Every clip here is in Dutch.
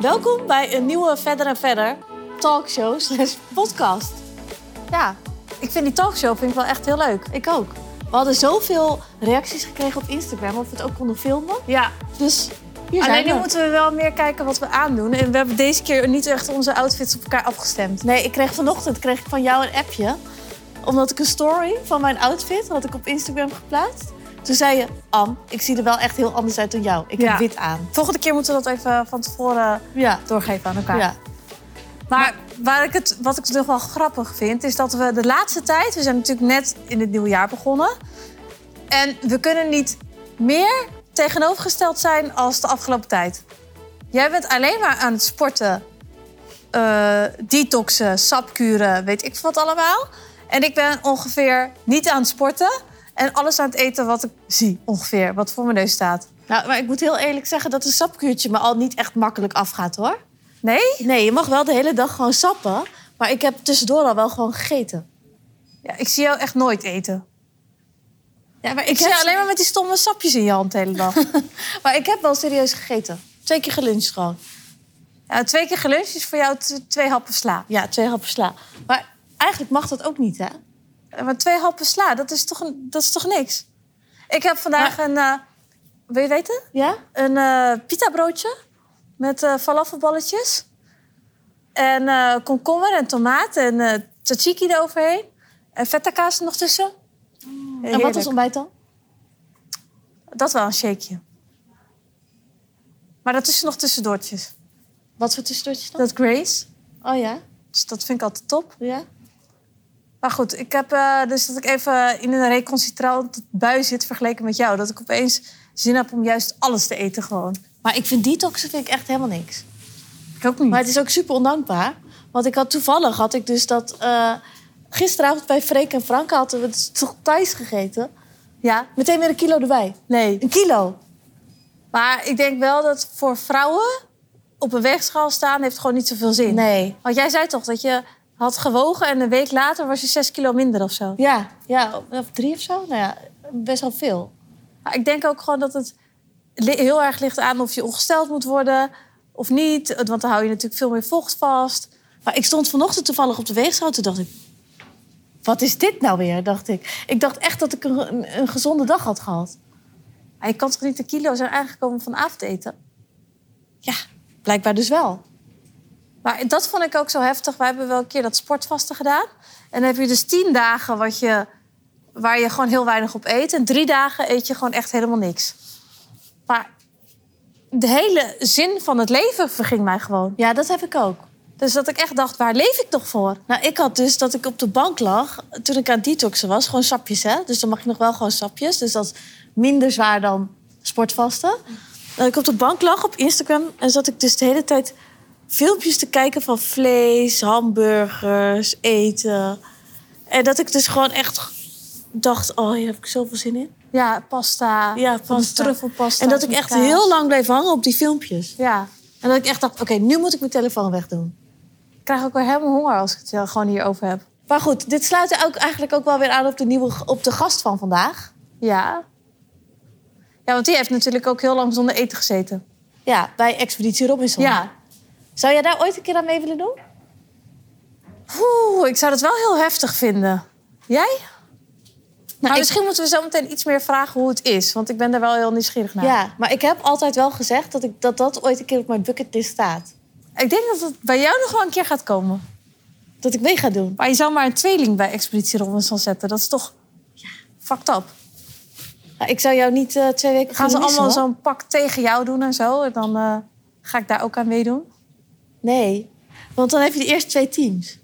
Welkom bij een nieuwe Verder en Verder talkshow slash podcast. Ja, ik vind die talkshow vind ik wel echt heel leuk. Ik ook. We hadden zoveel reacties gekregen op Instagram of we het ook konden filmen. Ja, Dus hier zijn alleen nu we. moeten we wel meer kijken wat we aandoen. En we hebben deze keer niet echt onze outfits op elkaar afgestemd. Nee, ik kreeg vanochtend kreeg ik van jou een appje. Omdat ik een story van mijn outfit had ik op Instagram geplaatst. Toen zei je, Am, ik zie er wel echt heel anders uit dan jou. Ik heb wit aan. Volgende keer moeten we dat even van tevoren doorgeven aan elkaar. ja. Maar waar ik het, wat ik nog wel grappig vind, is dat we de laatste tijd... We zijn natuurlijk net in het nieuwe jaar begonnen. En we kunnen niet meer tegenovergesteld zijn als de afgelopen tijd. Jij bent alleen maar aan het sporten, eh, detoxen, sapkuren, weet ik wat allemaal. En ik ben ongeveer niet aan het sporten... en alles aan het eten wat ik zie, ongeveer, wat voor mijn neus staat. Nou, maar ik moet heel eerlijk zeggen dat een sapkuurtje me al niet echt makkelijk afgaat hoor. Nee? Nee, je mag wel de hele dag gewoon sappen. Maar ik heb tussendoor al wel gewoon gegeten. Ja, ik zie jou echt nooit eten. Ja, maar Ik zie je alleen maar met die stomme sapjes in je hand de hele dag. Maar ik heb wel serieus gegeten. Twee keer geluncht gewoon. Ja, twee keer geluncht is voor jou twee happen sla. Ja, twee happen sla. Maar eigenlijk mag dat ook niet, hè? Ja, Maar twee happen sla, dat is toch, een, dat is toch niks? Ik heb vandaag een... eh, wil je weten? Ja? Een eh pita broodje met eh falafelballetjes. En eh komkommer en tomaat en eh tzatziki eroverheen. En feta kaas er nog tussen. En wat is ontbijt dan? Dat wel een shakeje. Maar daartussen nog tussendoortjes. Wat voor tussendoortjes dan? Dat Grace. Oh ja? Dus dat vind ik altijd top. Ja? Maar goed, ik heb eh, dus dat ik even in een recalcitrant bui zit vergeleken met jou. Dat ik opeens zin heb om juist alles te eten gewoon. Maar ik vind detoxen vind ik echt helemaal niks. Ik ook niet. Maar het is ook super ondankbaar. Want ik had toevallig had ik dus dat... eh, gisteravond bij Freek en Frank hadden we dus toch thuis gegeten. Ja, Meteen weer een kilo erbij. nee. Een kilo. Maar ik denk wel dat voor vrouwen op een weegschaal staan heeft gewoon niet zoveel zin. Nee. Want jij zei toch dat je had gewogen en een week later was je zes kilo minder of zo. Ja, ja, of drie of zo. Nou ja, best wel veel. Maar ik denk ook gewoon dat het heel erg ligt aan of je ongesteld moet worden of niet. Want dan hou je natuurlijk veel meer vocht vast. Maar ik stond vanochtend toevallig op de weegschaal. Toen dacht ik, wat is dit nou weer? Dacht ik. Ik dacht echt dat ik een, gezonde dag had gehad. Maar je kan toch niet de kilo's zijn aangekomen van avondeten? Ja, blijkbaar dus wel. Maar dat vond ik ook zo heftig. Wij hebben wel een keer dat sportvasten gedaan. En dan heb je dus tien dagen wat je, waar je gewoon heel weinig op eet. En drie dagen eet je gewoon echt helemaal niks. Maar de hele zin van het leven verging mij gewoon. Ja, dat heb ik ook. Dus dat ik echt dacht, waar leef ik toch voor? Nou, ik had dus dat ik op de bank lag toen ik aan het detoxen was. Gewoon sapjes, hè? Dus dan mag je nog wel gewoon sapjes. Dus dat is minder zwaar dan sportvasten. Dat ik op de bank lag op Instagram en zat ik dus de hele tijd filmpjes te kijken van vlees, hamburgers, eten. En dat ik dus gewoon echt dacht, oh, hier heb ik zoveel zin in. Ja, pasta. Ja, van pasta. Truffelpasta. En dat ik echt kaas. heel lang bleef hangen op die filmpjes. Ja. En dat ik echt dacht, oké, nu moet ik mijn telefoon wegdoen. Ik krijg ook weer helemaal honger als ik het wel gewoon hierover heb. Maar goed, dit sluit ook eigenlijk ook wel weer aan op de, nieuwe, op de gast van vandaag. Ja. Ja, want die heeft natuurlijk ook heel lang zonder eten gezeten. Ja, bij Expeditie Robinson. Ja. Zou jij daar ooit een keer aan mee willen doen? Oeh, ik zou dat wel heel heftig vinden. Jij? maar ik- misschien moeten we zo meteen iets meer vragen hoe het is. Want ik ben daar wel heel nieuwsgierig naar. Ja, maar ik heb altijd wel gezegd dat, ik, dat dat ooit een keer op mijn bucketlist staat. Ik denk dat het bij jou nog wel een keer gaat komen. Dat ik mee ga doen. Maar je zou maar een tweeling bij Expeditie Robinson zetten. Dat is toch fucked up. Maar ik zou jou niet eh, twee weken Gaan ze allemaal zo'n pak tegen jou doen en zo? En dan eh, ga ik daar ook aan meedoen. Nee, want dan heb je de eerste twee teams.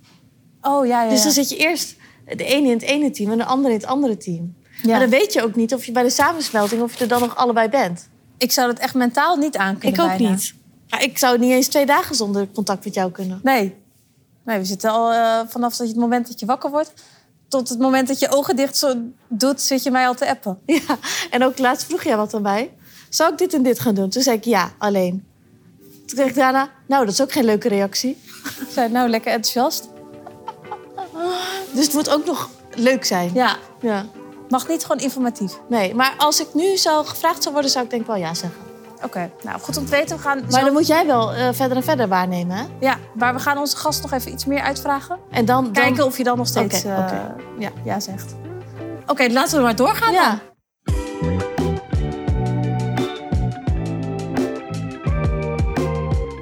Oh, ja, ja. Dus dan zit je eerst de ene in het ene team en de andere in het andere team. Ja. Maar dan weet je ook niet of je bij de samensmelting... of je er dan nog allebei bent. Ik zou dat echt mentaal niet aan kunnen ik ook bijna. niet. Ja, ik zou niet eens twee dagen zonder contact met jou kunnen. Nee. Nee, we zitten al eh, vanaf dat je, het moment dat je wakker wordt... tot het moment dat je ogen dicht zo doet, zit je mij al te appen. Ja, en ook laatst vroeg jij wat aan mij. Zou ik dit en dit gaan doen? Toen zei ik ja, alleen. Toen kreeg ik daarna, nou, dat is ook geen leuke reactie. Zei, nou, lekker enthousiast. Dus het moet ook nog leuk zijn. Ja, Ja. mag niet gewoon informatief. Nee, maar als ik nu zou gevraagd zou worden, zou ik denk ik wel ja zeggen. Oké, nou goed om te weten. We gaan Maar dan moet jij wel eh, verder en verder waarnemen, hè? Ja, maar we gaan onze gast nog even iets meer uitvragen. En dan... dan... Kijken of je dan nog steeds Oké, eh. Ja, ja zegt. Oké, laten we maar doorgaan dan.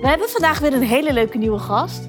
We hebben vandaag weer een hele leuke nieuwe gast.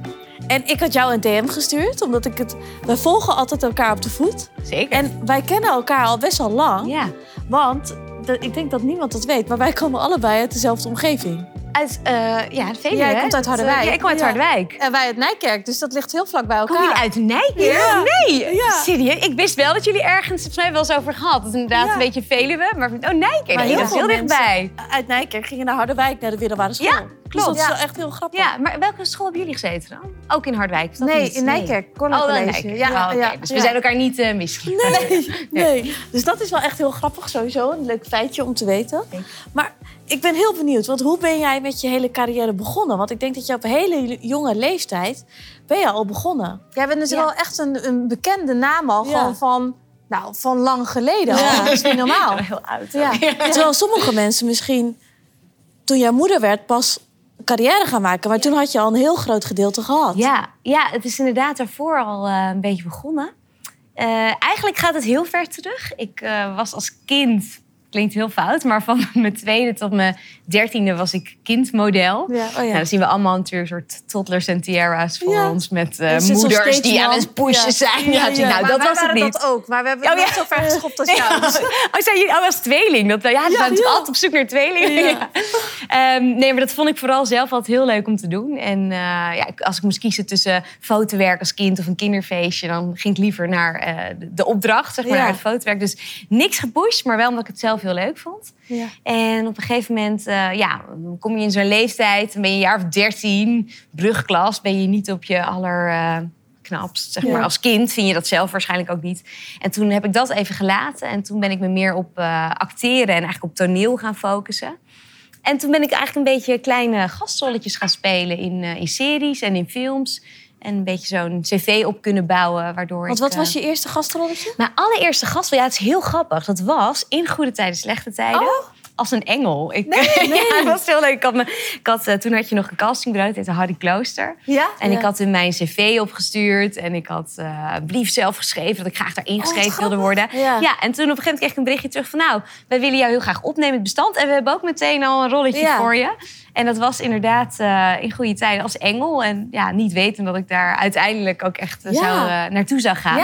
En ik had jou een DM gestuurd, omdat ik het... Wij volgen altijd elkaar op de voet. Zeker. En wij kennen elkaar al best wel lang. ja. Want, de- ik denk dat niemand dat weet, maar wij komen allebei uit dezelfde omgeving. Uit, eh ja, Veluwe. Jij hè? komt uit eh, Harderwijk. Ja, ik kom uit Ja. Harderwijk. En wij uit Nijkerk, dus dat ligt heel vlak bij elkaar. Jullie uit Nijkerk? Ja. Nee, Ja. serieus? Ik wist wel dat jullie ergens volgens mij wel eens over gehad. Dat is inderdaad een beetje Veluwe. Maar oh, Nijkerk, Maar nee, heel dat is heel dichtbij. Uit Nijkerk gingen naar Harderwijk, naar de middelbare school. Ja, Dus klopt. dat is Ja. wel echt heel grappig. Ja, maar welke school hebben jullie gezeten dan? Ook in Harderwijk? dat Nee, niet? in Nijkerk. Corner Oh, in. Nijkerk. Ja, Oh, Dus we zijn elkaar niet uh, misgegaan. Nee, nee. Dus dat is wel echt heel grappig sowieso. Een leuk feitje om te weten. Maar ik ben heel benieuwd, want hoe ben jij met je hele carrière begonnen? Want ik denk dat je op een hele jonge leeftijd ben je al begonnen. Jij bent dus Ja. wel echt een, een bekende naam al. Ja. Van, nou, van lang geleden Ja. al. Dat is niet normaal. Heel oud. Terwijl sommige mensen misschien toen jij moeder werd pas carrière gaan maken. Maar toen had je al een heel groot gedeelte gehad. Ja, ja, het is inderdaad daarvoor al eh, een beetje begonnen. Eh, eigenlijk gaat het heel ver terug. Ik eh, was als kind, klinkt heel fout, maar van mijn tweede tot mijn dertiende was ik kindmodel. Ja. Oh ja. Nou, dan zien we allemaal natuurlijk een soort toddlers en tiara's voor Ja. ons met eh, Er moeders die aan het pushen zijn. Ja. Nou, Maar dat was het waren niet. dat ook. Maar we hebben Oh, niet zo ver geschopt als jou. Oh, zijn jullie oh, als tweeling? Dat, ja, zijn natuurlijk ja. altijd op zoek naar tweelingen. Ehm, nee, maar dat vond ik vooral zelf altijd heel leuk om te doen. En eh, ja, als ik moest kiezen tussen fotowerk als kind of een kinderfeestje... dan ging ik liever naar eh, de- opdracht, zeg maar, naar het fotowerk. Dus niks gepusht, maar wel omdat ik het zelf heel leuk vond. Ja. En op een gegeven moment, eh, ja, kom je in zo'n leeftijd... dan ben je een jaar of dertien, brugklas... ben je niet op je aller... eh, knapst, zeg maar. Ja. Als kind vind je dat zelf waarschijnlijk ook niet. En toen heb ik dat even gelaten. En toen ben ik me meer op eh, acteren en eigenlijk op toneel gaan focussen. En toen ben ik eigenlijk een beetje kleine gastrolletjes gaan spelen in, eh, in series en in films. En een beetje zo'n cv op kunnen bouwen, waardoor Want wat eh, was je eerste gastrolletje? Mijn allereerste gastrol, ja, het is heel grappig. Dat was in goede tijden, slechte tijden. Oh. Als een engel. Ik, ja, dat was heel leuk. Ik had me, ik had, eh, toen had je nog een castingbureau, dat heette Harry Klooster. Ja? En Ja. ik had in mijn cv opgestuurd. En ik had eh, een brief zelf geschreven dat ik graag daar ingeschreven wilde worden. Ja. Ja. en toen op een gegeven moment kreeg ik een berichtje terug van... nou, wij willen jou heel graag opnemen in het bestand. En we hebben ook meteen al een rolletje voor je. En dat was inderdaad eh, in goede tijden als engel. En ja, niet weten dat ik daar uiteindelijk ook echt zou, naartoe zou gaan.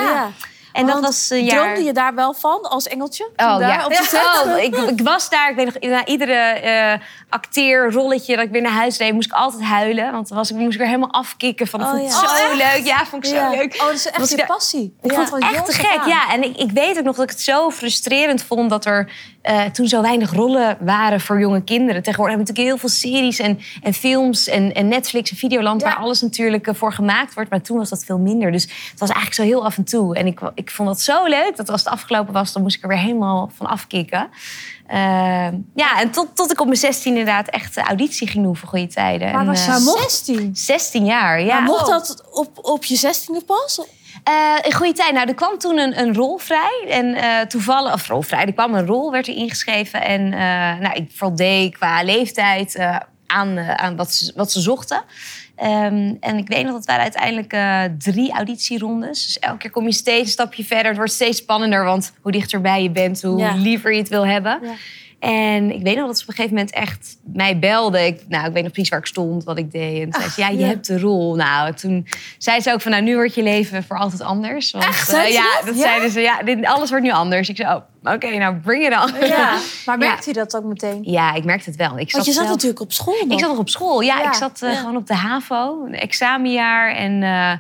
En dat was een jaar... Droomde je daar wel van als engeltje? Oh daar ja, op de? Oh, ik, ik was daar. Ik weet nog, na iedere eh acteerrolletje dat ik weer naar huis reed, moest ik altijd huilen. Want dan was ik, moest ik weer helemaal afkicken van, ik Oh, vond ja. zo leuk. Ja, vond ik zo leuk. Oh, dat is echt Was je ik daar- passie. Ik vond het echt te gek, aan. ja. En ik, ik weet ook nog dat ik het zo frustrerend vond... dat er eh, toen zo weinig rollen waren voor jonge kinderen. Tegenwoordig hebben we natuurlijk heel veel series en, en films... En, en Netflix en Videoland, waar alles natuurlijk eh, voor gemaakt wordt. Maar toen was dat veel minder. Dus het was eigenlijk zo heel af en toe. En ik, ik vond dat zo leuk, dat als het afgelopen was... dan moest ik er weer helemaal van afkicken. Ehm, ja, en tot, tot ik op mijn 16 inderdaad echt de auditie ging doen voor goede tijden. Maar En, was eh, je 16? 16 jaar, ja. Maar mocht Oh. dat op, op je zestiende pas? Eh, in goede tijd. Nou, er kwam toen een, een rol vrij. En eh, toevallig, of rol vrij, er kwam een rol, werd er ingeschreven. En eh, nou, ik voldeed qua leeftijd eh, aan, eh, aan wat, ze, wat ze zochten. Ehm, en ik weet nog, dat waren uiteindelijk eh, drie auditierondes. Dus elke keer kom je steeds een stapje verder. Het wordt steeds spannender, want hoe dichterbij je bent, hoe Ja. liever je het wil hebben. Ja. En ik weet nog dat ze op een gegeven moment echt mij belde. Ik, nou, ik weet nog precies waar ik stond, wat ik deed. En toen zei ze, ja, je ja. hebt de rol. Nou, toen zei ze ook van, nou, nu wordt je leven voor altijd anders. Want, Echt? eh, ja, dat? dat Ja? zeiden ze. Ja, dit, alles wordt nu anders. Ik zei, oh, oké, nou, bring it on. Ja. Maar merkte je dat ook meteen? Ja, ik merkte het wel. Ik Want je zat zelf- natuurlijk op school nog. ik zat nog op school. Ja, ik zat eh, gewoon op de HAVO, een examenjaar. En eh,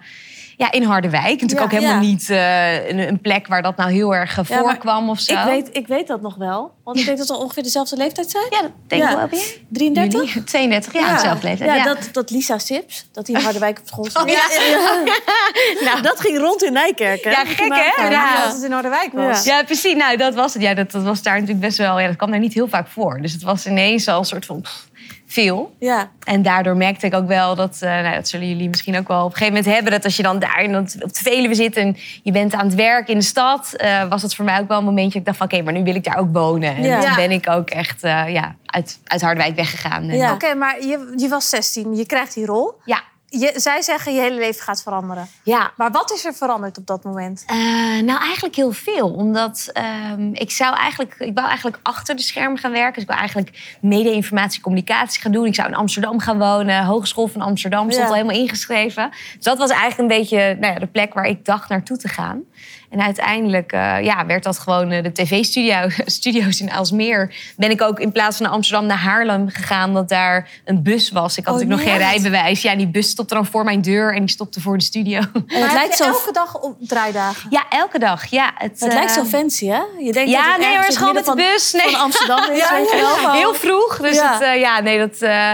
ja, in Harderwijk. Natuurlijk Ja, ook helemaal ja. niet eh, een, een plek waar dat nou heel erg eh, Ja, voorkwam of zo. Ik weet, ik weet dat nog wel. Want ik denk dat we ongeveer dezelfde leeftijd zijn. Ja, dat denk ik wel. Ben jij? 33? Jullie? 32, ja, hetzelfde leeftijd. Ja, Ja, Dat, dat Lisa Sips, dat die in Harderwijk op school zat. Ja. Nou, dat ging rond in Nijkerk, hè? Ja, je gek, hè? Ja. Het in Harderwijk was. Ja, precies. Nou, dat was het. Ja, dat, dat was daar natuurlijk best wel. Ja, dat kwam daar niet heel vaak voor. Dus het was ineens al een soort van pff, veel. Ja. En daardoor merkte ik ook wel dat, eh, nou, dat zullen jullie misschien ook wel op een gegeven moment hebben, dat als je dan daar in dat- op de Veluwe zit en je bent aan het werk in de stad, eh, was het voor mij ook wel een momentje dat ik dacht van oké, maar nu wil ik daar ook wonen. En Ja. toen Ja. ben ik ook echt eh, ja, uit, uit Harderwijk weggegaan. Ja. Oké, maar je, je was 16, je krijgt die rol. ja. Je, zij zeggen je hele leven gaat veranderen. ja. Maar wat is er veranderd op dat moment? Eh, nou, eigenlijk heel veel. Omdat ehm, ik zou eigenlijk, ik wou eigenlijk achter de schermen gaan werken. Dus ik wou eigenlijk media, informatie, communicatie gaan doen. Ik zou in Amsterdam gaan wonen. Hogeschool van Amsterdam stond Ja. al helemaal ingeschreven. Dus dat was eigenlijk een beetje nou ja, de plek waar ik dacht naartoe te gaan. En uiteindelijk eh, ja, werd dat gewoon eh, de tv-studio's in Aalsmeer. Ben ik ook in plaats van naar Amsterdam naar Haarlem gegaan, dat daar een bus was. Ik had Oh, natuurlijk nog geen rijbewijs. Ja, die bus stopte dan voor mijn deur en die stopte voor de studio. En het lijkt, zo, elke dag op draaidagen. Ja, elke dag. Ja, het, het lijkt zo eh, fancy, hè? Je denkt Ja, dat het nee, maar gewoon het met de midden bus. Nee. Van, Amsterdam is. Ja, weet je ja, wel, gewoon- Heel vroeg. Dus Ja. Het, eh, ja, nee, dat, eh,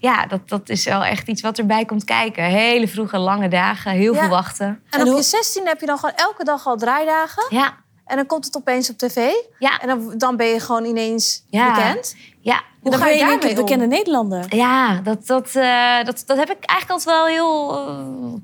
ja, dat, dat is wel echt iets wat erbij komt kijken. Hele vroege, lange dagen. Heel Ja. veel wachten. En, En op hoe- je 16 heb je dan gewoon elke dag al draaidagen. Ja, En dan komt het opeens op tv. ja, En dan, dan ben je gewoon ineens Ja. bekend. ja. Hoe Dan ga je keer daarmee bekende Nederlander? Ja, dat, dat, eh, dat, dat heb ik eigenlijk altijd wel heel... eh,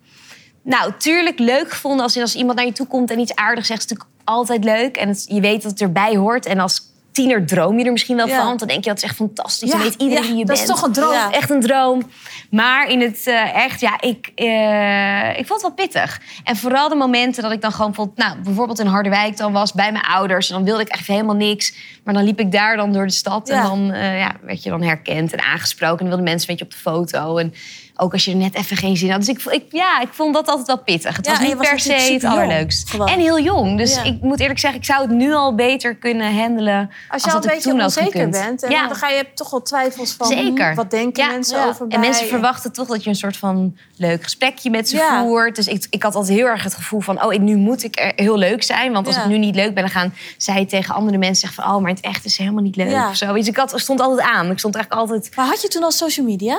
nou, tuurlijk leuk gevonden als, als iemand naar je toe komt en iets aardigs zegt. is natuurlijk altijd leuk. En het, je weet dat het erbij hoort. En als tiener droom je er misschien wel Ja. van. Dan denk je, dat is echt fantastisch. Ja, dan weet iedereen ja, wie je dat bent. is toch een droom. Ja. Echt een droom. Maar in het eh, echt, ja, ik, eh, ik vond het wel pittig. En vooral de momenten dat ik dan gewoon vond... Nou, bijvoorbeeld in Harderwijk dan was bij mijn ouders. En dan wilde ik echt helemaal niks. Maar dan liep ik daar dan door de stad. En dan eh, ja, werd je dan herkend en aangesproken. En dan wilden mensen met je op de foto. En ook als je er net even geen zin had. Dus ik, ik, ja, ik vond dat altijd wel pittig. Het Ja, was niet was per se het allerleukst. gewoon. En heel jong. Dus Ja. ik moet eerlijk zeggen, ik zou het nu al beter kunnen handelen. Als je al dat een beetje onzeker bent. En Ja. dan ga je toch wel twijfels van... Zeker. Wat denken mensen Ja. over mij? En mensen verwachten toch dat je een soort van leuk gesprekje met ze voert. Dus ik, ik had altijd heel erg het gevoel van... oh, nu moet ik er heel leuk zijn. Want als ik nu niet leuk ben, dan gaan zij tegen andere mensen zeggen van... oh, maar het echt is helemaal niet leuk of zo. Dus ik had, stond altijd aan. Ik stond eigenlijk altijd Maar had je toen al social media?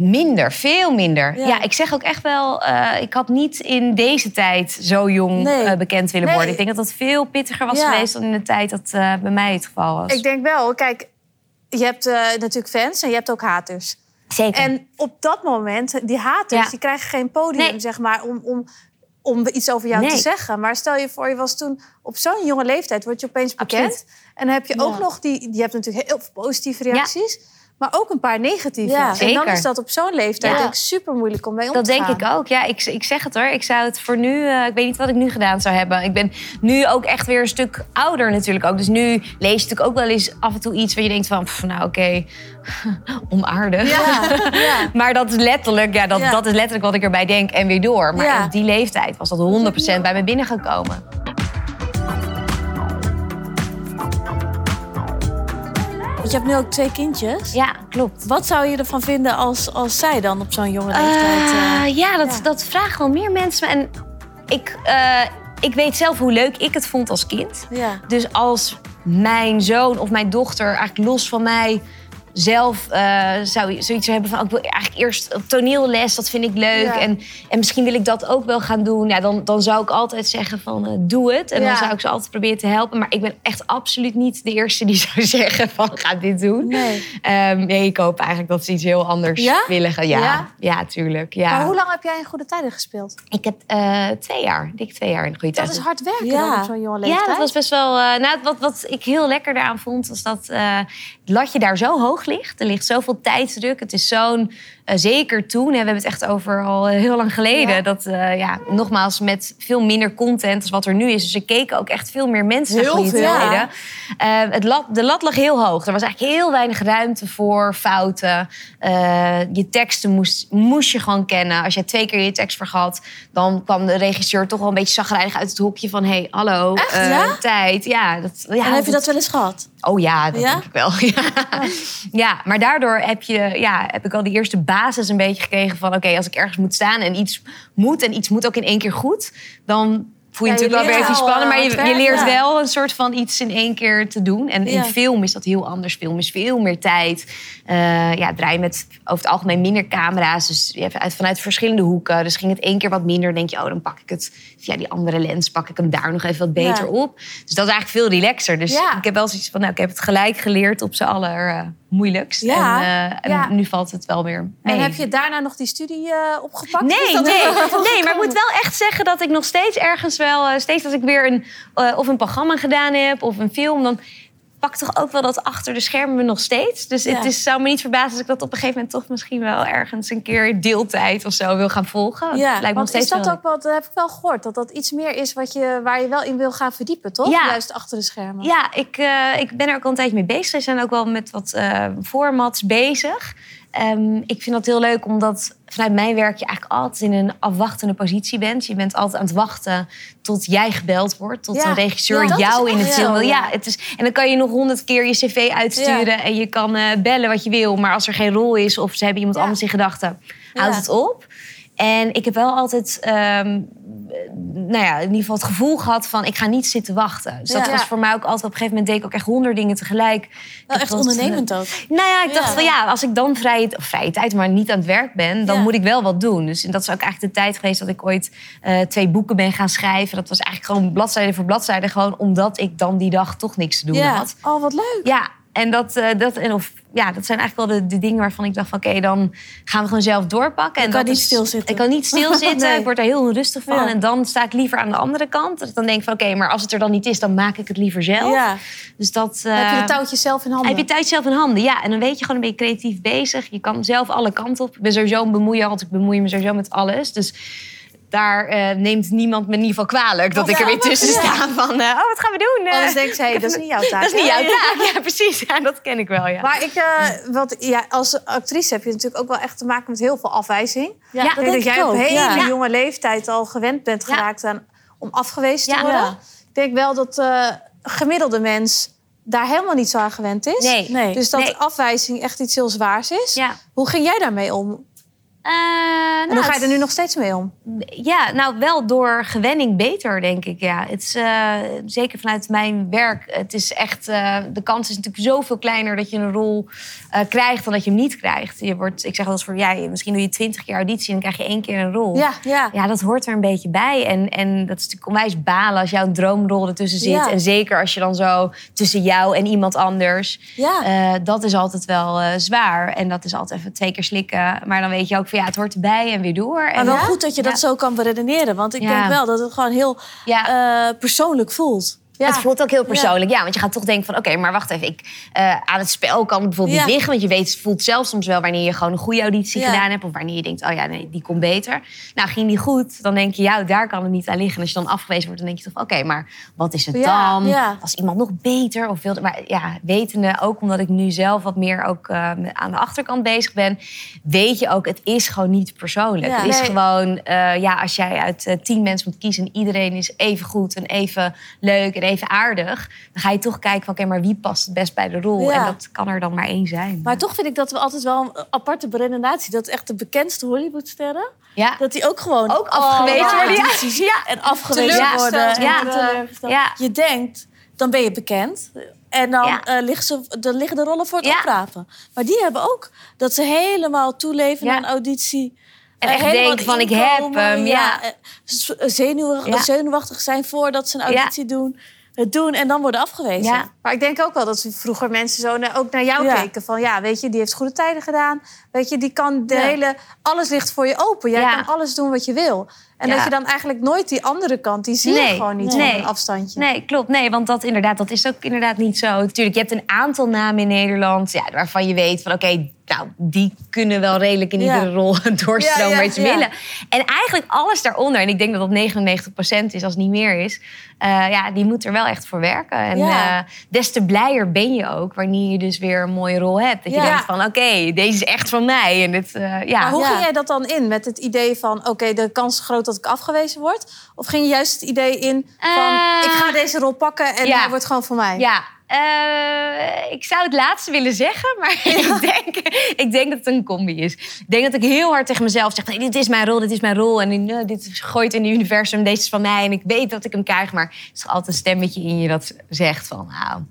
Minder, veel minder. Ja. Ja, ik zeg ook echt wel... eh, ik had niet in deze tijd zo jong Nee. eh, bekend willen Nee. worden. Ik denk dat dat veel pittiger was Ja. geweest... dan in de tijd dat eh, bij mij het geval was. Ik denk wel, kijk, je hebt natuurlijk fans en je hebt ook haters. Zeker. En op dat moment, die haters, Ja. die krijgen geen podium, Nee. zeg maar, om, om, om iets over jou te zeggen. Maar stel je voor, je was toen op zo'n jonge leeftijd, word je opeens bekend. Absoluut. En dan heb je ook nog die, je hebt natuurlijk heel veel positieve reacties. Maar ook een paar negatieve. Ja. en dan is dat op zo'n leeftijd Ja. denk ik super moeilijk om mee om Dat te denk gaan. ik ook. Ja, ik, ik zeg het hoor. Ik zou het voor nu... eh, ik weet niet wat ik nu gedaan zou hebben. Ik ben nu ook echt weer een stuk ouder natuurlijk ook. Dus nu lees je natuurlijk ook wel eens af en toe iets... waar je denkt van, pff, nou oké, onaardig. Ja. ja. Maar dat is letterlijk, ja, dat, Ja. dat is letterlijk wat ik erbij denk en weer door. Maar Ja. op die leeftijd was dat 100% bij me binnengekomen. Want je hebt nu ook twee kindjes. Ja, klopt. Wat zou je ervan vinden als, als zij dan op zo'n jonge leeftijd... eh, Eh, ja, dat, ja. dat vragen wel meer mensen. me. En ik, eh, ik weet zelf hoe leuk ik het vond als kind. ja. Dus als mijn zoon of mijn dochter eigenlijk los van mij zelf eh, zou zoiets hebben van... oh, ik wil eigenlijk eerst toneelles, dat vind ik leuk. Ja. En, en misschien wil ik dat ook wel gaan doen. Ja, dan, dan zou ik altijd zeggen van eh, doe het. En Ja. dan zou ik ze altijd proberen te helpen. Maar ik ben echt absoluut niet de eerste die zou zeggen van ga dit doen. Nee. Ehm, nee, ik hoop eigenlijk dat ze iets heel anders Ja? willen gaan. Ja, Ja? tuurlijk. Ja. Maar hoe lang heb jij in goede tijden gespeeld? Ik heb eh, twee jaar, dik twee jaar in de goede Dat tijd. is hard werken Ja. op zo'n jonge leeftijd. Ja, dat was best wel. nou, wat, wat ik heel lekker daaraan vond, was dat het latje daar zo hoog ligt. Er ligt zoveel tijdsdruk. Het is zo'n. eh, zeker toen, hè, we hebben het echt over al heel lang geleden. Ja. Dat, eh, ja, nogmaals, met veel minder content als wat er nu is. Dus er keken ook echt veel meer mensen naar Heel goede veel. Eh, het lat, de lat lag heel hoog. Er was eigenlijk heel weinig ruimte voor fouten. Eh, je teksten moest, moest je gewoon kennen. Als je twee keer je tekst vergat, dan kwam de regisseur toch wel een beetje zagrijnig uit het hokje van: hé, hey, hallo, Echt, eh, ja? tijd. Ja, dat, ja, en heb je dat wel eens gehad? Oh ja, dat Ja? denk ik wel. Ja. Ja, maar daardoor heb, je, ja, heb ik al die eerste basis een beetje gekregen van... oké, als ik ergens moet staan en iets moet... en iets moet ook in één keer goed... dan voel je Ja, natuurlijk wel weer even spannen... maar eh, je, leert ja. wel een soort van iets in één keer te doen. En Ja. in film is dat heel anders. Film is veel meer tijd. Eh ja, draai je met over het algemeen minder camera's. Dus je vanuit verschillende hoeken. Dus ging het één keer wat minder. Denk je, oh, dan pak ik het via die andere lens... pak ik hem daar nog even wat beter op. Dus dat is eigenlijk veel relaxer. Dus ik heb wel zoiets van, nou, ik heb het gelijk geleerd op z'n aller eh, moeilijkst. En, en nu valt het wel weer mee. En heb je daarna nog die studie opgepakt? Nee, nee, nee, maar ik moet wel echt zeggen dat ik nog steeds ergens wel... eh, steeds als ik weer een, eh, of een programma gedaan heb of een film... dan pak toch ook wel dat achter de schermen nog steeds. Dus Ja. het is, zou me niet verbazen als ik dat op een gegeven moment toch misschien wel ergens een keer deeltijd of zo wil gaan volgen. Het lijkt me Want steeds is dat wel ook wel, dat heb ik wel gehoord, dat dat iets meer is wat je, waar je wel in wil gaan verdiepen, toch? Ja. Juist achter de schermen. Ja, ik, eh, ik ben er ook al een tijdje mee bezig. We zijn ook wel met wat eh, formats bezig. Ehm, ik vind dat heel leuk, omdat vanuit mijn werk je eigenlijk altijd in een afwachtende positie bent. Je bent altijd aan het wachten tot jij gebeld wordt, tot Ja. een regisseur Ja, jou in het film wil. Ja, het is, en dan kan je nog honderd keer je cv uitsturen en je kan eh, bellen wat je wil. Maar als er geen rol is of ze hebben iemand anders in gedachten, houdt het op. En ik heb wel altijd, ehm, nou ja, in ieder geval het gevoel gehad van ik ga niet zitten wachten. Dus dat Ja. was voor mij ook altijd op een gegeven moment deed ik ook echt honderd dingen tegelijk. Heb echt ondernemend ook. eh, nou ja, ik dacht Ja. van ja, als ik dan vrije, vrije tijd, maar niet aan het werk ben, dan Ja. moet ik wel wat doen. Dus dat is ook eigenlijk de tijd geweest dat ik ooit eh, twee boeken ben gaan schrijven. Dat was eigenlijk gewoon bladzijde voor bladzijde, gewoon omdat ik dan die dag toch niks te doen Ja. had. Oh, wat leuk. Ja, en dat, eh, dat, en of, ja, dat zijn eigenlijk wel de, de dingen waarvan ik dacht van... oké, dan gaan we gewoon zelf doorpakken. En kan dat niet is- stilzitten. Ik kan niet stilzitten. Nee. Ik word er heel onrustig van. Ja. En dan sta ik liever aan de andere kant. Dat ik dan denk van oké, maar als het er dan niet is... dan maak ik het liever zelf. Ja. Dus dat... Heb je eh, de touwtjes zelf in handen. heb je tijd zelf in handen, ja. En dan weet je gewoon een beetje creatief bezig. Je kan zelf alle kanten op. Ik ben sowieso een bemoeier, want ik bemoei me sowieso met alles. Dus daar eh, neemt niemand me in ieder geval kwalijk... dat ik er weer tussen sta van... eh, oh, wat gaan we doen? Eh, Anders denk je, hey, dat is niet jouw taak. dat is niet jouw taak. Ja, precies. Ja, dat ken ik wel, ja. Maar ik, eh, wat, ja, als actrice heb je natuurlijk ook wel echt te maken met heel veel afwijzing. Ja, dat denk ik jij op ook. hele Ja. jonge leeftijd al gewend bent Ja. geraakt aan, om afgewezen te Ja. worden. Ja. Ik denk wel dat eh gemiddelde mens daar helemaal niet zo aan gewend is. Nee. Nee. Dus dat Nee. afwijzing echt iets heel zwaars is. Ja. Hoe ging jij daarmee om? Eh, En nou, hoe ga je er nu nog steeds mee om? Ja, nou wel door gewenning beter, denk ik. Ja. Het is, eh, zeker vanuit mijn werk. Het is echt, eh, de kans is natuurlijk zoveel kleiner dat je een rol krijgt dan dat je hem niet krijgt. Je wordt, ik zeg wel eens voor, ja, misschien doe je twintig keer auditie en dan krijg je één keer een rol. Ja. Ja. Ja, dat hoort er een beetje bij. En, en dat is natuurlijk onwijs balen als jouw droomrol ertussen zit. Ja. En zeker als je dan zo tussen jou en iemand anders. Ja. Dat is altijd wel zwaar. En dat is altijd even twee keer slikken. Maar dan weet je ook van ja, het hoort erbij en weer door. Maar En, wel Ja. goed dat je dat zo kan beredeneren. Want ik denk wel dat het gewoon heel eh, persoonlijk voelt. Ja. Het voelt ook heel persoonlijk, ja. want je gaat toch denken van... oké, maar wacht even, ik, eh, aan het spel kan het bijvoorbeeld Ja. niet liggen. Want je weet, voelt zelf soms wel wanneer je gewoon een goede auditie gedaan hebt... of wanneer je denkt, oh ja, nee, die komt beter. Nou, ging die goed, dan denk je, ja, daar kan het niet aan liggen. En als je dan afgewezen wordt, dan denk je toch... oké, maar wat is het dan? Was iemand nog beter? Of wilde, maar ja, wetende, ook omdat ik nu zelf wat meer ook eh, aan de achterkant bezig ben... weet je ook, het is gewoon niet persoonlijk. Het is Nee. gewoon, eh, ja, als jij uit tien mensen moet kiezen... en iedereen is even goed en even leuk en even aardig... dan ga je toch kijken van, oké, maar wie past het best bij de rol? Ja. En dat kan er dan maar één zijn. Maar toch vind ik dat we altijd wel een aparte beredenatie. Dat echt de bekendste Hollywoodsterren... ja. dat die ook gewoon... Ook afgewezen allemaal worden, ja. En afgewezen worden. en Ja. Je denkt, dan ben je bekend. En dan, Ja. eh, liggen, ze, dan liggen de rollen voor het Ja. oprapen. Maar die hebben ook dat ze helemaal toeleven Ja. aan auditie. En Eh, echt denken van, ik heb hem, ja. eh, z- Zenuwig, Ja. zenuwachtig zijn voordat ze een auditie doen. Het doen en dan worden afgewezen. Ja. Maar ik denk ook wel dat vroeger mensen zo naar, ook naar jou Ja. keken. Van ja, weet je, die heeft goede tijden gedaan. Weet je, die kan de Ja. hele... Alles ligt voor je open. Jij Ja. kan alles doen wat je wil. En dat je dan eigenlijk nooit die andere kant, die zie je Nee. gewoon niet Nee. van een afstandje. Nee, klopt. Nee, want dat inderdaad, dat is ook inderdaad niet zo. Natuurlijk, je hebt een aantal namen in Nederland ja, waarvan je weet van oké, nou, die kunnen wel redelijk in Ja. iedere rol doorstromen waar ze willen. En eigenlijk alles daaronder, en ik denk dat dat 99% is als het niet meer is, eh, ja, die moet er wel echt voor werken. En eh, des te blijer ben je ook wanneer je dus weer een mooie rol hebt. Dat je denkt van oké, deze is echt van mij. En dit, eh, ja. Maar hoe ging jij dat dan in? Met het idee van, oké, de kans is groot dat ik afgewezen word? Of ging je juist het idee in van, ik ga deze rol pakken en hij wordt gewoon voor mij? Ja, eh, ik zou het laatste willen zeggen, maar ik, denk, ik denk dat het een combi is. Ik denk dat ik heel hard tegen mezelf zeg: dit is mijn rol, dit is mijn rol. En eh, dit gooit in het universum, deze is van mij. En ik weet dat ik hem krijg. Maar er is altijd een stemmetje in je dat zegt: van nou,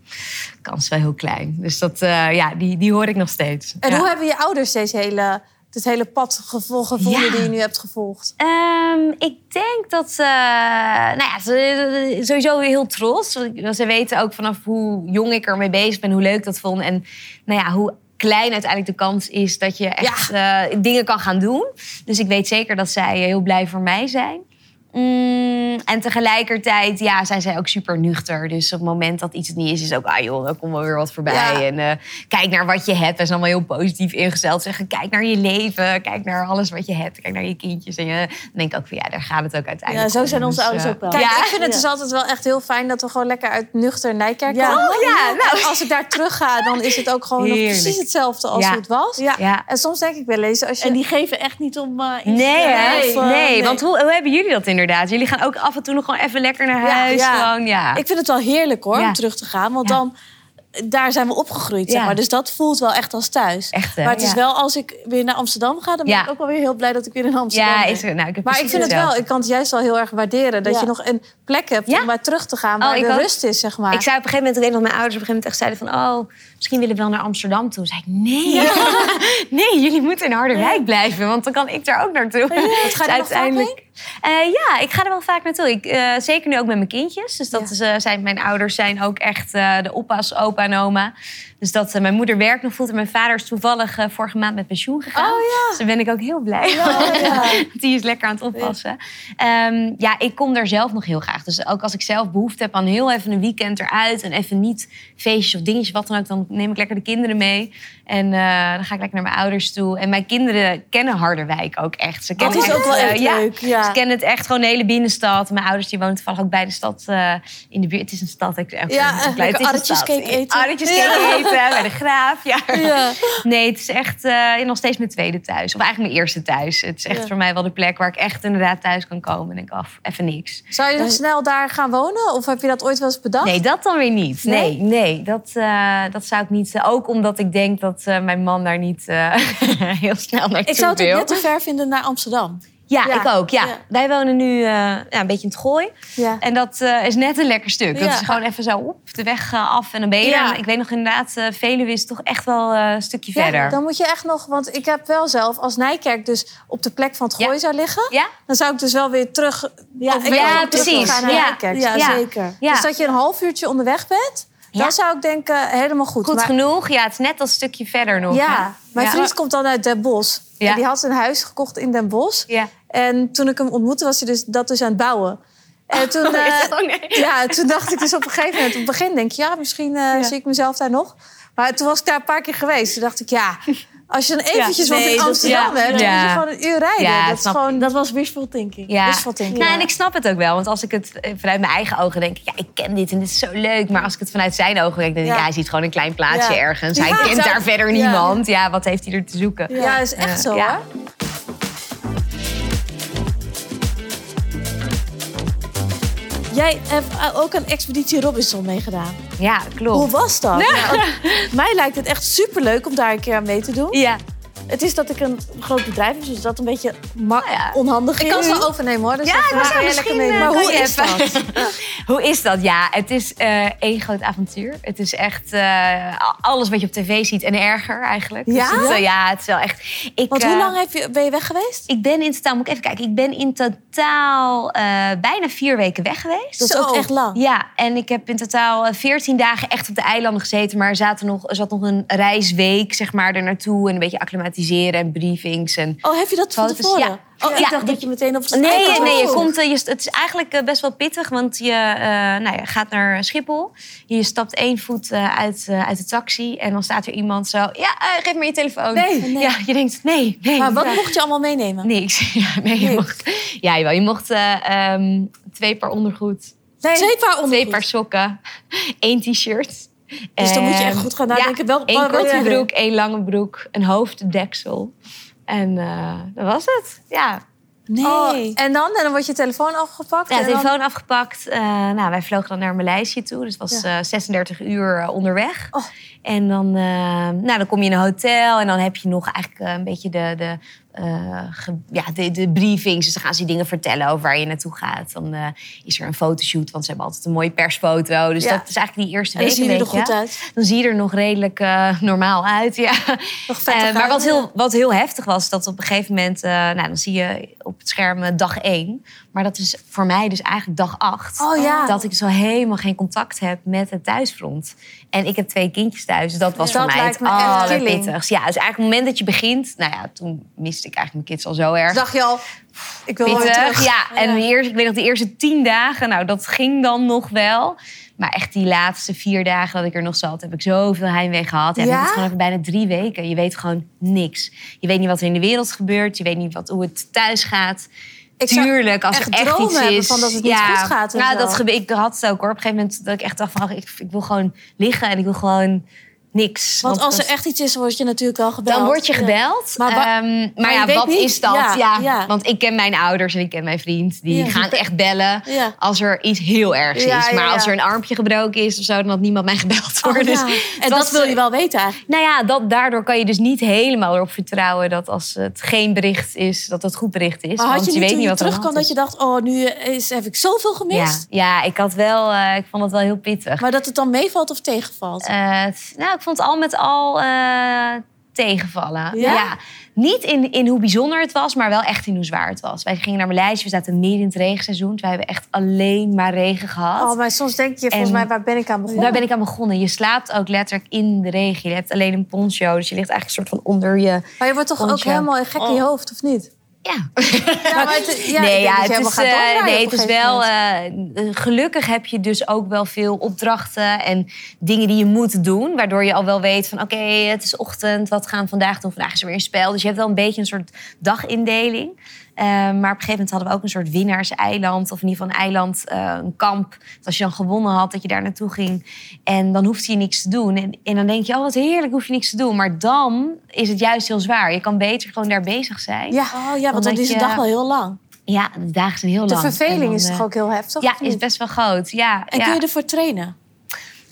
kans is wel heel klein. Dus dat, eh, ja, die, die hoor ik nog steeds. En Ja. hoe hebben je ouders deze hele, dit hele pad gevo- gevonden Ja. die je nu hebt gevolgd? Ehm, ik denk dat ze, nou ja, ze sowieso heel trots. Want Ze weten ook vanaf hoe jong ik ermee bezig ben, hoe leuk dat vond. En nou ja, hoe klein uiteindelijk de kans is dat je echt eh, dingen kan gaan doen. Dus ik weet zeker dat zij heel blij voor mij zijn. Mm, en tegelijkertijd ja, zijn zij ook super nuchter. Dus op het moment dat iets het niet is, is ook... ah joh, er komt wel weer wat voorbij. Ja. En eh, kijk naar wat je hebt. En zijn allemaal heel positief ingesteld. Zeggen, kijk naar je leven. Kijk naar alles wat je hebt. Kijk naar je kindjes. En je, dan denk ik ook van, ja, daar gaat het ook Ja, uiteindelijk zo om. zijn onze Dus, ouders eh, ook wel. Kijk, Ja. ik vind het Ja. dus altijd wel echt heel fijn dat we gewoon lekker uit nuchter Nijkerk Ja. komen. Oh, ja, nou. En als ik daar terug ga, dan is het ook gewoon nog precies hetzelfde als Ja. hoe het was. Ja. Ja. En soms denk ik wel eens, als je... En die geven echt niet om eh, iets Nee, te- hè? of, eh, nee, want hoe, hoe hebben jullie dat inderdaad? Jullie gaan ook af en toe nog gewoon even lekker naar huis. ja. Gewoon, ja. Ik vind het wel heerlijk hoor, om terug te gaan. Want dan, daar zijn we opgegroeid, zeg maar. Dus dat voelt wel echt als thuis. Echt, maar het is wel, als ik weer naar Amsterdam ga... dan ben ik ook wel weer heel blij dat ik weer in Amsterdam ja, ben. is er, nou, ik heb maar ik vind het wel, ik kan het juist wel heel erg waarderen. Dat je nog een plek hebt om bij terug te gaan waar Oh, de ook. rust is, zeg maar. Ik zei op een gegeven moment, ik weet nog, mijn ouders op een gegeven moment echt zeiden van, oh, misschien willen we wel naar Amsterdam toe. Zei ik, nee, nee, jullie moeten in Harderwijk blijven, want dan kan ik daar ook naartoe. Wat ga je Dus nog vaak Eh, ja, ik ga er wel vaak naartoe. Ik, eh, zeker nu ook met mijn kindjes. Dus dat is, eh, zijn, mijn ouders zijn ook echt de opa's, opa en oma. Dus dat eh, mijn moeder werkt nog voelt en mijn vader is toevallig eh, vorige maand met pensioen gegaan. Oh, ja. Dus daar ben ik ook heel blij. ja. Die is lekker aan het oppassen. Ja. ja, ik kom daar zelf nog heel graag. Dus ook als ik zelf behoefte heb aan heel even een weekend eruit... en even niet feestjes of dingetjes, wat dan ook... dan neem ik lekker de kinderen mee. En eh, dan ga ik lekker naar mijn ouders toe. En mijn kinderen kennen Harderwijk ook echt. Ze Dat kennen is ook wel echt leuk. Ja. Ze kennen het echt gewoon de hele binnenstad. Mijn ouders die wonen toevallig ook bij de stad in de buurt. Het is een stad. Ik, Ja, een klein- lekker het is een stad. eten. Eten bij de graaf. Ja. Ja. Nee, het is echt eh, nog steeds mijn tweede thuis. Of eigenlijk mijn eerste thuis. Het is echt Ja. voor mij wel de plek waar ik echt inderdaad thuis kan komen. En denk af, even niks. Zou je nog snel daar gaan wonen? Of heb je dat ooit wel eens bedacht? Nee, dat dan weer niet. Nee? Nee, nee, dat, eh, dat zou ik niet. Ook omdat ik denk dat eh, mijn man daar niet eh, heel snel naartoe Ik zou het ook wil. net te ver vinden naar Amsterdam. Ja, Ja. ik ook. Ja. Ja. Wij wonen nu eh, ja, een beetje in het gooi. Ja. En dat eh, is net een lekker stuk. Dat is gewoon even zo op de weg eh, af en dan ben je er. Ik weet nog inderdaad, Veluwe is toch echt wel een stukje Ja, verder. dan moet je echt nog... Want ik heb wel zelf, als Nijkerk dus op de plek van het gooi zou liggen... Ja? dan zou ik dus wel weer terug... Ja, of ja, precies. gaan naar Ja. Nijkerk. Ja, zeker. Dus dat je een half uurtje onderweg bent... dan zou ik denken, helemaal goed. Goed Maar- genoeg. Ja, het is net dat stukje verder nog. Ja, hè? mijn vriend komt dan uit Den Bosch. Ja. En die had een huis gekocht in Den Bosch. Ja. En toen ik hem ontmoette, was hij dus dat dus aan het bouwen. En toen, eh, Oh, nee. ja, toen dacht ik dus op een gegeven moment... op het begin denk je, ja, misschien eh, zie ik mezelf daar nog. Maar toen was ik daar een paar keer geweest. Toen dacht ik, ja, als je dan eventjes nee, wat in dat- Amsterdam ja. hebt... dan Ja. moet je gewoon een uur rijden. Ja, dat is gewoon... Dat was wishful thinking. Ja. wishful thinking, Nou, ja. en ik snap het ook wel. Want als ik het eh, vanuit mijn eigen ogen denk... ja, ik ken dit en dit is zo leuk. Maar als ik het vanuit zijn ogen denk... denk ik, Ja. ja, hij ziet gewoon een klein plaatsje Ja. ergens. Ja, Hij kent daar verder ja. niemand. Ja, wat heeft hij er te zoeken? Ja, is echt zo, ja. Jij hebt eh, ook een Expeditie Robinson meegedaan. Ja, klopt. Hoe was dat? Mij lijkt het echt superleuk om daar een keer aan mee te doen. Ja. Het is dat ik een groot bedrijf heb, dus dat een beetje ja. onhandig Ik kan is. het wel overnemen, hoor. Dus Ja, dat je misschien, mee. eh, Maar hoe is dat? Hoe is dat? Ja, het is eh één groot avontuur. Het is echt eh, alles wat je op tv ziet en erger eigenlijk. Ja? Dus het, ja, het is wel echt... Ik, Want hoe lang heb je, ben je weg geweest? Ik ben in totaal, moet ik even kijken. Ik ben in totaal bijna vier weken weg geweest. Dat is Zo. ook echt lang. Ja, en ik heb in totaal 14 dagen echt op de eilanden gezeten. Maar er, zaten nog, er zat nog een reisweek zeg maar, er naartoe. En een beetje en briefings. En... Oh, heb je dat van tevoren? ja. Oh, ik dacht dat je meteen op Nee, eiland nee, je komt, eh, je, het is eigenlijk eh, best wel pittig. Want je, eh, nou, je gaat naar Schiphol. Je stapt één voet uit, eh, uit de taxi. En dan staat er iemand zo... Ja, geef me je telefoon. Nee, nee. Ja, je denkt, nee, nee. Maar wat mocht je allemaal meenemen? Niks. Ja, nee, je Niks. mocht, ja, jawel, je mocht eh, ehm, twee paar ondergoed, Nee, Twee paar twee ondergoed. paar sokken, één t-shirt. Dus dan moet je echt goed gaan nadenken. Wel- wat wil korte broek, één lange broek, een hoofddeksel. En eh, dat was het. Ja, Nee. Oh, en dan? En dan wordt je telefoon afgepakt? ja en dan- telefoon afgepakt. Eh, nou, wij vlogen dan naar Maleisië toe. Dus het was Ja. eh, 36 uur onderweg. Oh. En dan, nou, dan kom je in een hotel. En dan heb je nog eigenlijk een beetje de, de, eh, ge- ja, de, de briefings. Dus dan gaan ze dingen vertellen over waar je naartoe gaat. Dan eh, is er een fotoshoot. Want ze hebben altijd een mooie persfoto. Dus Ja. dat is eigenlijk die eerste en dan zie je er goed beetje. uit. Dan zie je er nog redelijk eh, normaal uit. Ja. Nog maar wat heel, wat heel heftig was, dat op een gegeven moment... nou, dan zie je op het scherm dag één. Maar dat is voor mij dus eigenlijk dag acht. Oh ja. Dat ik zo helemaal geen contact heb met het thuisfront. En ik heb twee kindjes thuis, dus dat was Dat voor mij lijkt het allerpittigst. Ja, dus eigenlijk op het moment dat je begint... Nou ja, toen miste ik eigenlijk mijn kids al zo erg. Dacht je al, ik wil wel pittig. terug. Ja, en de eerste, ik weet nog de eerste tien dagen, nou dat ging dan nog wel. Maar echt die laatste vier dagen dat ik er nog zat, heb ik zoveel heimwee gehad. Ja, Ja? dit is gewoon even bijna drie weken. Je weet gewoon niks. Je weet niet wat er in de wereld gebeurt. Je weet niet wat, hoe het thuis gaat. Ik Tuurlijk, als echt er echt dromen iets is. van dat het niet goed gaat en Nou, zo. dat ik had het ook hoor. Op een gegeven moment dat ik echt dacht van, ik, ik wil gewoon liggen en ik wil gewoon niks. Want als er echt iets is, word je natuurlijk wel gebeld. dan word je gebeld. Maar Maar, wa- maar, maar je ja, wat niet. is dat? Ja, Ja, ja. Want ik ken mijn ouders en ik ken mijn vriend. Die gaan echt bellen als er iets heel ergs is. Maar als er een armpje gebroken is of zo, dan had niemand mij gebeld. Hoor. Oh, Dus En dat wil je wel weten eigenlijk. Nou ja, dat, daardoor kan je dus niet helemaal erop vertrouwen dat als het geen bericht is, dat het goed bericht is. Maar had want je je niet weet wat er terugkwam hand dat je dacht... oh, nu is, heb ik zoveel is. gemist? Ja, ik had wel, eh, ik vond het wel heel pittig. Maar dat het dan meevalt of tegenvalt? Eh, nou, ik vond het al met al eh, tegenvallen. Ja? Niet in, in hoe bijzonder het was, maar wel echt in hoe zwaar het was. Wij gingen naar Maleisië, we zaten midden in het regenseizoen. Wij hebben echt alleen maar regen gehad. Oh, maar soms denk je, volgens En- mij, waar ben ik aan begonnen? Daar ben ik aan begonnen. Je slaapt ook letterlijk in de regen. Je hebt alleen een poncho, dus je ligt eigenlijk een soort van onder je... Maar je wordt toch ook helemaal gek in je hoofd, of niet? Ja, Ja, maar het, ja, nee, ja, je het helemaal is, eh, nee, het is wel. eh, eh, gelukkig heb je dus ook wel veel opdrachten en dingen die je moet doen. Waardoor je al wel weet van oké, het is ochtend, wat gaan we vandaag doen? Vandaag is er weer een spel. Dus je hebt wel een beetje een soort dagindeling. Eh, maar op een gegeven moment hadden we ook een soort winnaarseiland. Of in ieder geval een eiland, eh, een kamp. Dat als je dan gewonnen had, dat je daar naartoe ging. En dan hoefde je niks te doen. En, en dan denk je, oh wat heerlijk, hoef je niks te doen. Maar dan is het juist heel zwaar. Je kan beter gewoon daar bezig zijn. Ja, Oh ja, want dan is de dag wel heel lang. Ja, de dagen zijn heel de lang. En verveling dan, is eh, toch ook heel heftig? Ja, is best wel groot. Ja, En ja. kun je ervoor trainen?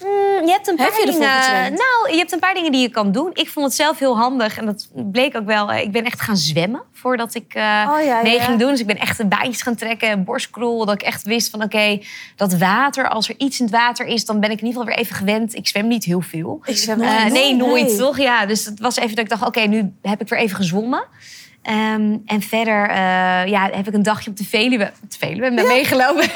Mm, je hebt een paar Heb dingen. Nou, je hebt een paar dingen die je kan doen. Ik vond het zelf heel handig en dat bleek ook wel. eh, Ik ben echt gaan zwemmen voordat ik eh, Oh, ja, mee ja. ging doen. Dus ik ben echt een baantjes gaan trekken, borstkrol. Dat ik echt wist van oké, dat water, als er iets in het water is, dan ben ik in ieder geval weer even gewend. Ik zwem niet heel veel. Ik zwem Eh, nooit. nee, nooit, Nee. toch? Ja, dus het was even dat ik dacht, oké, nu heb ik weer even gezwommen. Ehm, en verder eh, ja, heb ik een dagje op de Veluwe, op de Veluwe meegelopen.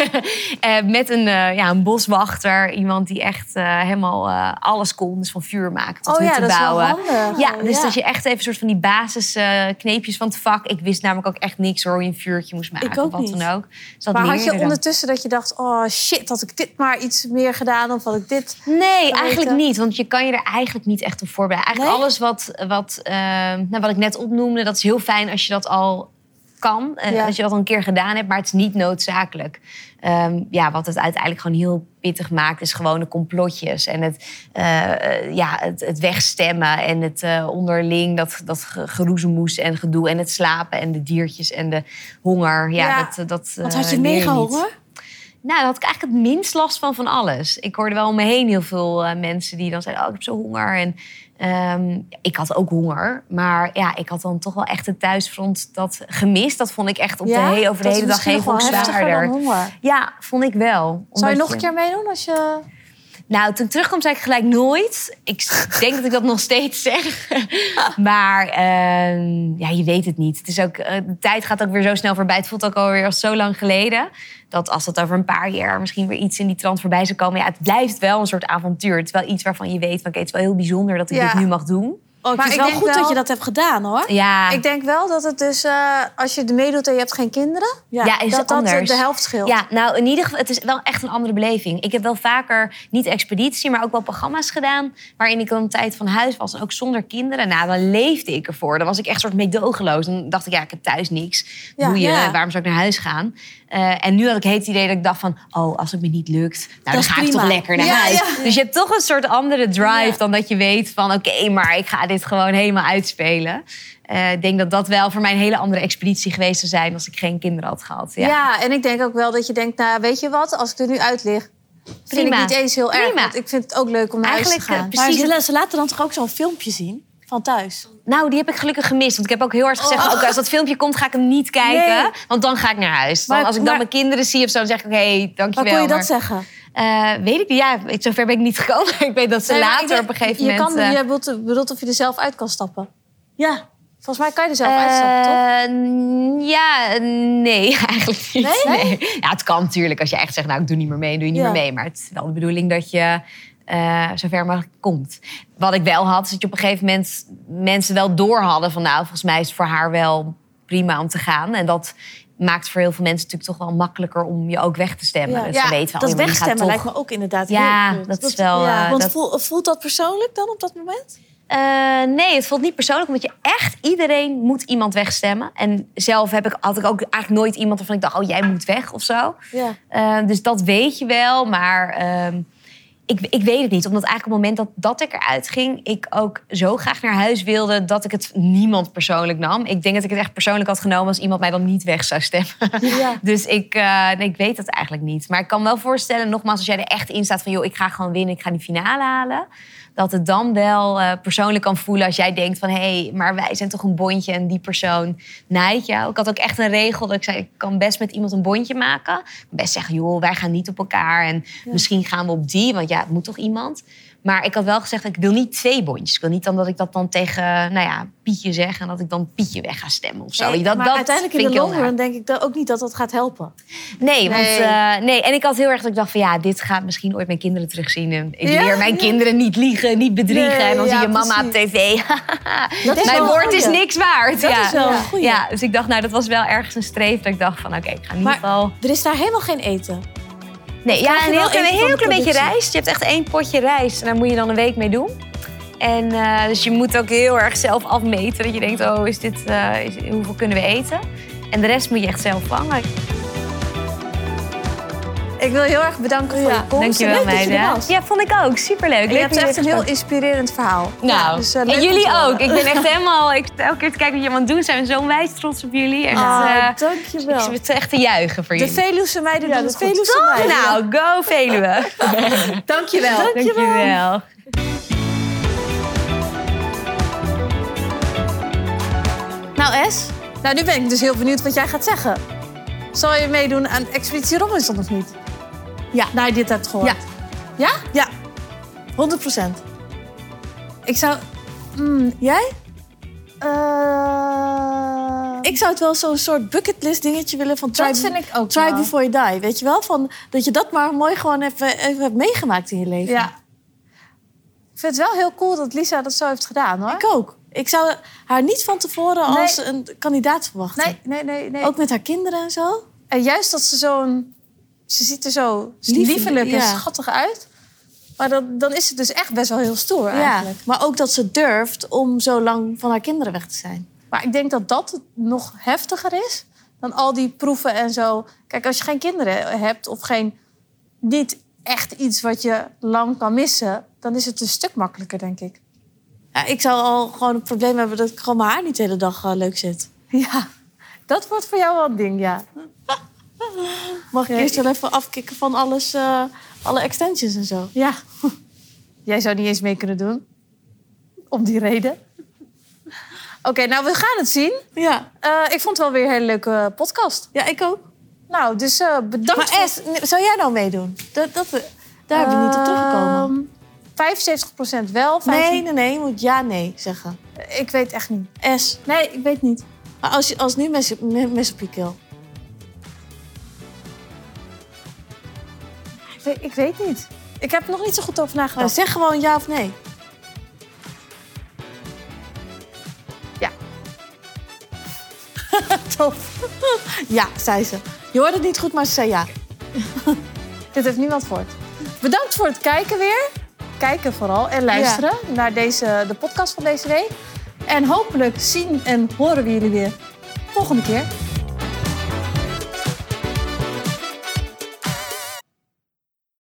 Eh, met een, eh, ja, een boswachter. Iemand die echt helemaal alles kon. Dus van vuur maken tot Oh ja, hutten dat is wel bouwen. Ja, dus ja. dat je echt even een soort van die basis eh, kneepjes van het vak. Ik wist namelijk ook echt niks hoor, hoe je een vuurtje moest maken. Ik ook of wat niet. dan ook. Dus dat Maar had je dan. ondertussen dat je dacht... oh shit, had ik dit maar iets meer gedaan... of had ik dit... Nee, eigenlijk weten? niet. Want je kan je er eigenlijk niet echt op voorbereiden. Eigenlijk Nee? alles wat, wat, nou, wat ik net opnoemde, dat is heel fijn als je dat al kan. En Ja. Als je dat al een keer gedaan hebt, maar het is niet noodzakelijk. Ehm, ja, wat het uiteindelijk gewoon heel pittig maakt, is gewoon de complotjes. En het, eh, eh, ja, het, het wegstemmen en het eh, onderling, dat, dat ge- geroezemoes en gedoe. En het slapen en de diertjes en de honger. Ja, Ja. dat, dat Want eh, had je mega honger? Nou, daar had ik eigenlijk het minst last van van alles. Ik hoorde wel om me heen heel veel eh, mensen die dan zeiden... oh, ik heb zo honger. En ehm, ik had ook honger. Maar ja, ik had dan toch wel echt het thuisfront dat gemist. Dat vond ik echt op de he- over de Dat hele dag heftiger dan zwaarder. Ja, vond ik wel. Zou je nog een keer meedoen als je... nou, toen ik terugkwam zei ik gelijk nooit. Ik denk dat ik dat nog steeds zeg. Maar ehm, ja, je weet het niet. Het is ook, eh, de tijd gaat ook weer zo snel voorbij. Het voelt ook alweer als zo lang geleden. Dat als het over een paar jaar misschien weer iets in die trant voorbij zou komen. Ja, het blijft wel een soort avontuur. Het is wel iets waarvan je weet, van, oké, het is wel heel bijzonder dat ik Ja. dit nu mag doen. Oh, ik Maar het wel denk goed wel- dat je dat hebt gedaan, hoor. Ja, Ik denk wel dat het dus... eh, als je meedoet en je hebt geen kinderen... Ja, is dat het dat anders. de helft scheelt. Ja, nou in ieder geval, het is wel echt een andere beleving. Ik heb wel vaker, niet expeditie, maar ook wel programma's gedaan... waarin ik dan een tijd van huis was en ook zonder kinderen. Nou, dan leefde ik ervoor. Dan was ik echt soort meedogenloos. Dan dacht ik, ja, ik heb thuis niks. Ja, Boeien, ja. waarom zou ik naar huis gaan? Eh, en nu had ik het idee dat ik dacht van... oh, als het me niet lukt, nou, dan is ga ik toch lekker naar Ja, huis. ja. Dus je hebt toch een soort andere drive Ja. dan dat je weet van... oké, maar ik ga dit gewoon helemaal uitspelen. Eh, ik denk dat dat wel voor mij een hele andere expeditie geweest zou zijn... als ik geen kinderen had gehad. Ja. en ik denk ook wel dat je denkt, nou weet je wat, als ik er nu uit lig, vind ik niet eens heel erg. Prima. Want ik vind het ook leuk om naar huis te Eigenlijk, gaan. eh, Maar Precies. ze, laten dan toch ook zo'n filmpje zien van thuis? Nou, die heb ik gelukkig gemist. Want ik heb ook heel hard gezegd... oké, als dat filmpje komt, ga ik hem niet kijken. Nee. Want dan ga ik naar huis. Dan, Maar- als ik dan maar- mijn kinderen zie of zo, dan zeg ik... oké, Waar dankjewel. kon je dat maar- zeggen? Eh, weet ik niet. Ja, zover ben ik niet gekomen. ik weet dat ze Nee, later denk- op een gegeven je moment... Kan, eh, je bedoelt, bedoelt of je er zelf uit kan stappen. Ja. Volgens mij kan je er zelf uitstappen, toch? Eh, Ja, nee, eigenlijk niet. Nee? Ja, het kan natuurlijk als je echt zegt, nou, ik doe niet meer mee, doe je niet Ja. meer mee. Maar het is wel de bedoeling dat je... eh zover mogelijk komt. Wat ik wel had, is dat je op een gegeven moment mensen wel door hadden van nou, volgens mij is het voor haar wel prima om te gaan. En dat maakt voor heel veel mensen natuurlijk toch wel makkelijker om je ook weg te stemmen. Ja. Dus Ja, weten Dat oh, wegstemmen toch- lijkt me ook inderdaad Ja, heel kut. dat is wel, eh, Want dat- voel- voelt dat persoonlijk dan op dat moment? Eh, nee, het voelt niet persoonlijk, omdat je echt iedereen moet iemand wegstemmen. En zelf heb ik, had ik ook eigenlijk nooit iemand waarvan ik dacht, oh jij moet weg of zo. Ja. Eh, dus dat weet je wel, maar ehm, ik, ik weet het niet. Omdat eigenlijk op het moment dat, dat ik eruit ging, ik ook zo graag naar huis wilde dat ik het niemand persoonlijk nam. Ik denk dat ik het echt persoonlijk had genomen als iemand mij dan niet weg zou stemmen. Ja. Dus ik, eh, nee, ik weet het eigenlijk niet. Maar ik kan wel voorstellen, nogmaals, als jij er echt in staat van... joh, ik ga gewoon winnen, ik ga die finale halen... dat het dan wel eh, persoonlijk kan voelen als jij denkt van... hé, hey, maar wij zijn toch een bondje en die persoon naait jou. Ik had ook echt een regel dat ik zei, ik kan best met iemand een bondje maken. Best zeggen, joh, wij gaan niet op elkaar... en misschien gaan we op die, want ja, het moet toch iemand... Maar ik had wel gezegd, ik wil niet twee bondjes. Ik wil niet dan dat ik dat dan tegen, nou ja, Pietje zeg... en dat ik dan Pietje weg ga stemmen of zo. Nee, dat, maar dat uiteindelijk in de long run denk ik dat ook niet dat dat gaat helpen. Nee, want Nee. eh, nee. En ik had heel erg dat ik dacht van ja, dit gaat misschien ooit mijn kinderen terugzien. En ik Ja? leer mijn kinderen niet liegen, niet bedriegen. Nee, en dan ja, zie je mama op tv. Dat is mijn woord is niks waard. Dat ja. is wel een ja. goeie. Ja, dus ik dacht, nou, dat was wel ergens een streef. Dat ik dacht van, oké, ik ga in ieder Maar geval... er is daar helemaal geen eten. Nee, ja, een heel, klein, een heel klein beetje rijst. Je hebt echt één potje rijst. En daar moet je dan een week mee doen. En eh, dus je moet ook heel erg zelf afmeten. Dat je denkt, oh, is dit, eh, is, hoeveel kunnen we eten? En de rest moet je echt zelf vangen. Ik wil heel erg bedanken voor je komst. Dankjewel, meiden. Ja, vond ik ook. Superleuk. En Leuk je hebt echt een heel inspirerend verhaal. Nou, dus, eh, en jullie ook. Ik ben echt helemaal... Ik, elke keer te kijken wat je allemaal doen, zijn we zo wijs trots op jullie. Echt, Ah, eh, ik dankjewel. zit echt te juichen voor De jullie. Veluwse meiden Ja, doen de het goed. Veluwse Toch? meiden. Nou, go Veluwe. Dankjewel. Dankjewel. Nou, Es, Nou, nu ben ik dus heel benieuwd wat jij gaat zeggen. Zal je meedoen aan Expeditie Robinson of niet? Ja. Nou, je dit hebt gehoord. Ja. Ja? ja, 100 procent. Ik zou... Mm, Jij? eh, Ik zou het wel zo'n soort bucketlist dingetje willen van try, dat vind ik ook try wel. before you die. Weet je wel? Van, dat je dat maar mooi gewoon even, even hebt meegemaakt in je leven. Ja. Ik vind het wel heel cool dat Lisa dat zo heeft gedaan, hoor. Ik ook. Ik zou haar niet van tevoren Nee. als een kandidaat verwachten. Nee, nee, nee. nee. Ook met haar kinderen en zo. En juist dat ze zo'n... Ze ziet er zo Liefelijk, liefelijk en ja. schattig uit. Maar dan, dan is het dus echt best wel heel stoer eigenlijk. Ja, maar ook dat ze durft om zo lang van haar kinderen weg te zijn. Maar ik denk dat dat nog heftiger is dan al die proeven en zo. Kijk, als je geen kinderen hebt of geen niet echt iets wat je lang kan missen, dan is het een stuk makkelijker, denk ik. Ja, ik zou al gewoon het probleem hebben dat ik gewoon mijn haar niet de hele dag eh, leuk zit. Ja, dat wordt voor jou wel een ding, ja. Mag ik eerst wel even afkicken van alles, eh, alle extensions en zo? Ja. Jij zou niet eens mee kunnen doen. Om die reden. Oké, nou, we gaan het zien. Ja, Eh, ik vond het wel weer een hele leuke podcast. ja ik ook. Nou, dus eh, bedankt. Maar voor- nee, zou jij nou meedoen? Dat, dat, daar hebben we niet op teruggekomen. Ehm, 75% wel. 15... Nee, nee, nee. Je moet ja, nee zeggen. Ik weet echt niet. S. Nee, ik weet niet. Maar als, als nu mes, me- mes op je keel. Weet, ik weet niet. Ik heb er nog niet zo goed over Nou, nagedacht. zeg gewoon ja of nee. Ja. Top. ja, zei ze. Je hoorde het niet goed, maar ze zei ja. Dit heeft niemand gehoord. Bedankt voor het kijken weer. Kijken vooral en luisteren naar deze, de podcast van deze week. En hopelijk zien en horen we jullie weer volgende keer.